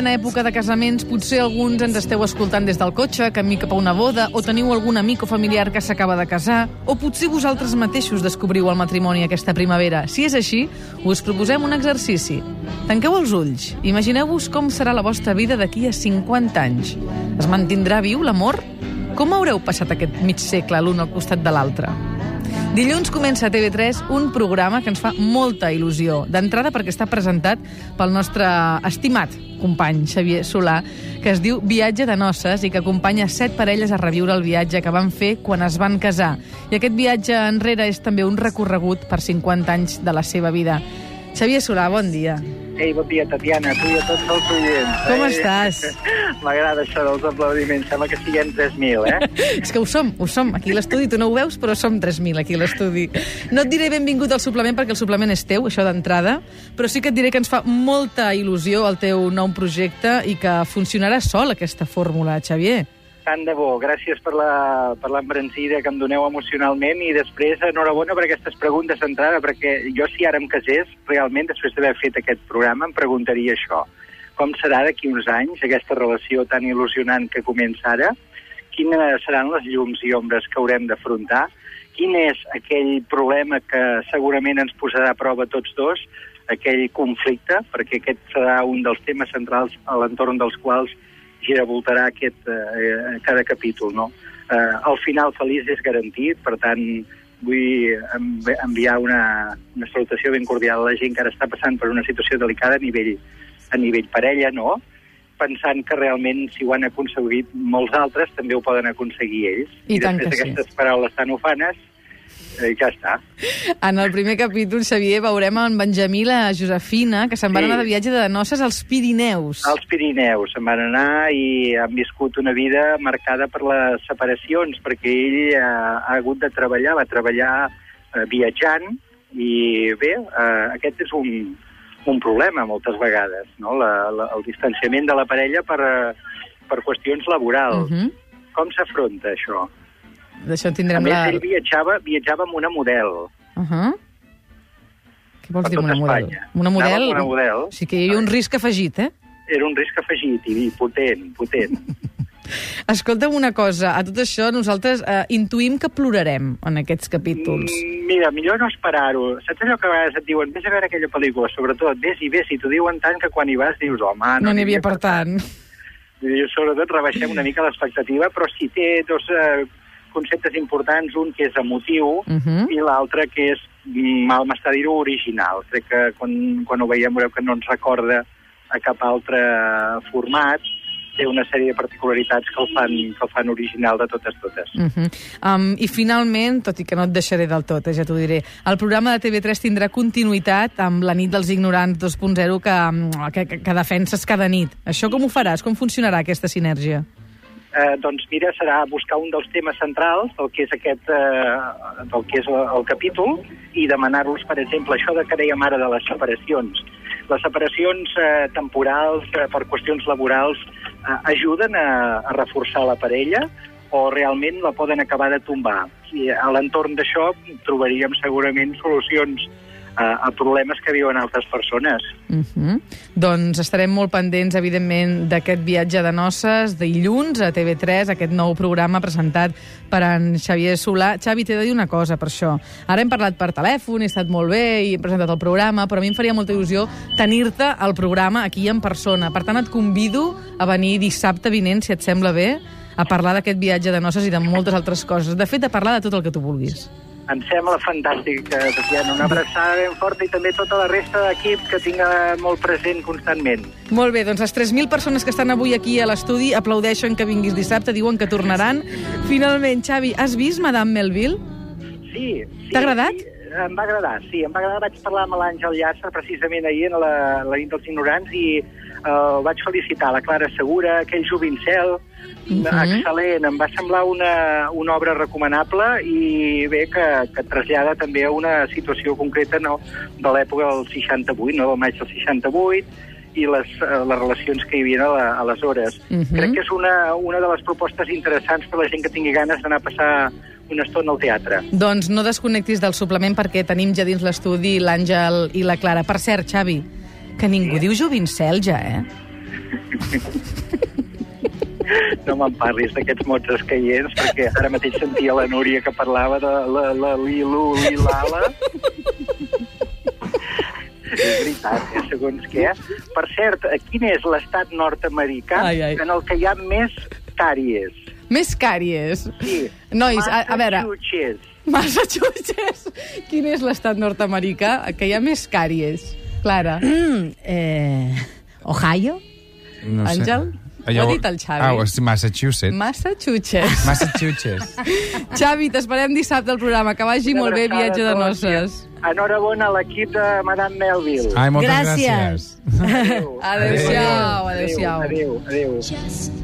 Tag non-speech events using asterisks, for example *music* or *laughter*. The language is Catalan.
plena època de casaments, potser alguns ens esteu escoltant des del cotxe, camí cap a una boda, o teniu algun amic o familiar que s'acaba de casar, o potser vosaltres mateixos descobriu el matrimoni aquesta primavera. Si és així, us proposem un exercici. Tanqueu els ulls. Imagineu-vos com serà la vostra vida d'aquí a 50 anys. Es mantindrà viu l'amor? Com haureu passat aquest mig segle l'un al costat de l'altre? Dilluns comença a TV3 un programa que ens fa molta il·lusió. D'entrada perquè està presentat pel nostre estimat company Xavier Solà, que es diu Viatge de Noces i que acompanya set parelles a reviure el viatge que van fer quan es van casar. I aquest viatge enrere és també un recorregut per 50 anys de la seva vida. Xavier Solà, bon dia. Ei, bon dia, Tatiana, tu i a tots els oients. Com eh? estàs? *laughs* M'agrada això dels aplaudiments, sembla que siguem 3.000, eh? *laughs* És que ho som, ho som. Aquí l'estudi tu no ho veus, però som 3.000 aquí l'estudi. No et diré benvingut al suplement perquè el suplement és teu, això d'entrada, però sí que et diré que ens fa molta il·lusió el teu nou projecte i que funcionarà sol aquesta fórmula, Xavier. Tant de bo, gràcies per l'embranzida que em doneu emocionalment i després enhorabona per aquestes preguntes d'entrada, perquè jo si ara em casés, realment, després d'haver fet aquest programa, em preguntaria això. Com serà d'aquí uns anys aquesta relació tan il·lusionant que comença ara? Quines seran les llums i ombres que haurem d'afrontar? Quin és aquell problema que segurament ens posarà a prova tots dos, aquell conflicte, perquè aquest serà un dels temes centrals a l'entorn dels quals giravoltarà aquest, eh, cada capítol, no? Eh, el final feliç és garantit, per tant, vull env enviar una, una salutació ben cordial a la gent que ara està passant per una situació delicada a nivell, a nivell parella, no? pensant que realment si ho han aconseguit molts altres també ho poden aconseguir ells. I, I després que sí. d'aquestes paraules tan ufanes, eh, ja està. En el primer capítol, Xavier, veurem en Benjamí i la Josefina, que se'n van Sí. anar de viatge de noces als Pirineus. Als Pirineus se'n van anar i han viscut una vida marcada per les separacions, perquè ell eh, ha hagut de treballar, va treballar eh, viatjant, i bé, eh, aquest és un, un problema moltes vegades, no? la, la, el distanciament de la parella per, eh, per qüestions laborals. Uh -huh. Com s'afronta això? D'això en A tindrem més, la... ell viatjava, viatjava amb una model. Uh -huh. Què vols Per dir amb una model? Una Anava model? amb una model. O sigui que hi havia un risc afegit, eh? Era un risc afegit i, potent, potent. *laughs* Escolta'm una cosa, a tot això nosaltres eh, intuïm que plorarem en aquests capítols. Mm, Mira, millor no esperar-ho. Saps allò que a vegades et diuen, vés a veure aquella pel·lícula, sobretot, vés i vés, i t'ho diuen tant que quan hi vas dius, home, No n'hi havia per tant. I sobretot rebaixem una mica l'expectativa, però sí té dos eh, conceptes importants, un que és emotiu Uh -huh. i l'altre que és, mal m'està dir-ho, original. Crec que quan, quan ho veiem veureu que no ens recorda a cap altre format, té una sèrie de particularitats que el fan, que el fan original de totes totes. Uh -huh. um, I finalment, tot i que no et deixaré del tot, eh, ja t'ho diré, el programa de TV3 tindrà continuïtat amb la nit dels ignorants 2.0 que, que, que, que defenses cada nit. Això com ho faràs? Com funcionarà aquesta sinergia? Eh, doncs mira, serà buscar un dels temes centrals del que és aquest, eh, del que és el, el capítol i demanar-los, per exemple, això de que dèiem ara de les separacions. Les separacions eh, temporals eh, per qüestions laborals eh, ajuden a, a reforçar la parella o realment la poden acabar de tombar. I a l'entorn d'això trobaríem segurament solucions a, a problemes que viuen altres persones. Uh -huh. Doncs estarem molt pendents, evidentment, d'aquest viatge de noces, dilluns a TV3, aquest nou programa presentat per en Xavier Solà. Xavi, t'he de dir una cosa per això. Ara hem parlat per telèfon, he estat molt bé i hem presentat el programa, però a mi em faria molta il·lusió tenir-te al programa aquí en persona. Per tant, et convido a venir dissabte vinent, si et sembla bé, a parlar d'aquest viatge de noces i de moltes altres coses. De fet, a parlar de tot el que tu vulguis. Em sembla fantàstic, Tatiana. Una abraçada ben forta i també tota la resta d'equip que tinga molt present constantment. Molt bé, doncs les 3.000 persones que estan avui aquí a l'estudi aplaudeixen que vinguis dissabte, diuen que tornaran. Finalment, Xavi, has vist Madame Melville? Sí. sí T'ha agradat? Sí, em va agradar, sí. Em va agradar. Vaig parlar amb l'Àngel Llàcer precisament ahir en la, la nit dels ignorants i eh, vaig felicitar la Clara Segura, aquell jovincel, Mhm. excel·lent. Em va semblar una, una obra recomanable i bé que, que trasllada també a una situació concreta no, de l'època del 68, no, del maig del 68, i les, eh, les relacions que hi havia a la- aleshores. Mhm. Crec que és una, una de les propostes interessants per la gent que tingui ganes d'anar a passar una estona al teatre. Doncs no desconnectis del suplement perquè tenim ja dins l'estudi l'Àngel i la Clara. Per cert, Xavi, que ningú diu jovincel ja, eh? *laughs* No me'n parlis d'aquests mots escaients, perquè ara mateix sentia la Núria que parlava de la, la lilu, lilala. És veritat, eh, segons què. Per cert, quin és l'estat nord-americà en el que hi ha més càries? Més càries. Sí. Nois, a, a veure, Massachusetts. Quin és l'estat nord-americà que hi ha més càries? Clara. Mm, eh, Ohio? No sé. Àngel? Ho ha dit el Xavi. Ah, és Massachusetts. Massachusetts. Massachusetts. *laughs* Xavi, t'esperem dissabte al programa. Que vagi molt bé, viatge de noces. Enhorabona a l'equip de Madame Melville. Ai, moltes Gràcies. gràcies. Adéu. Adéu-siau, Adéu. adéu-siau. Adéu, adéu. Just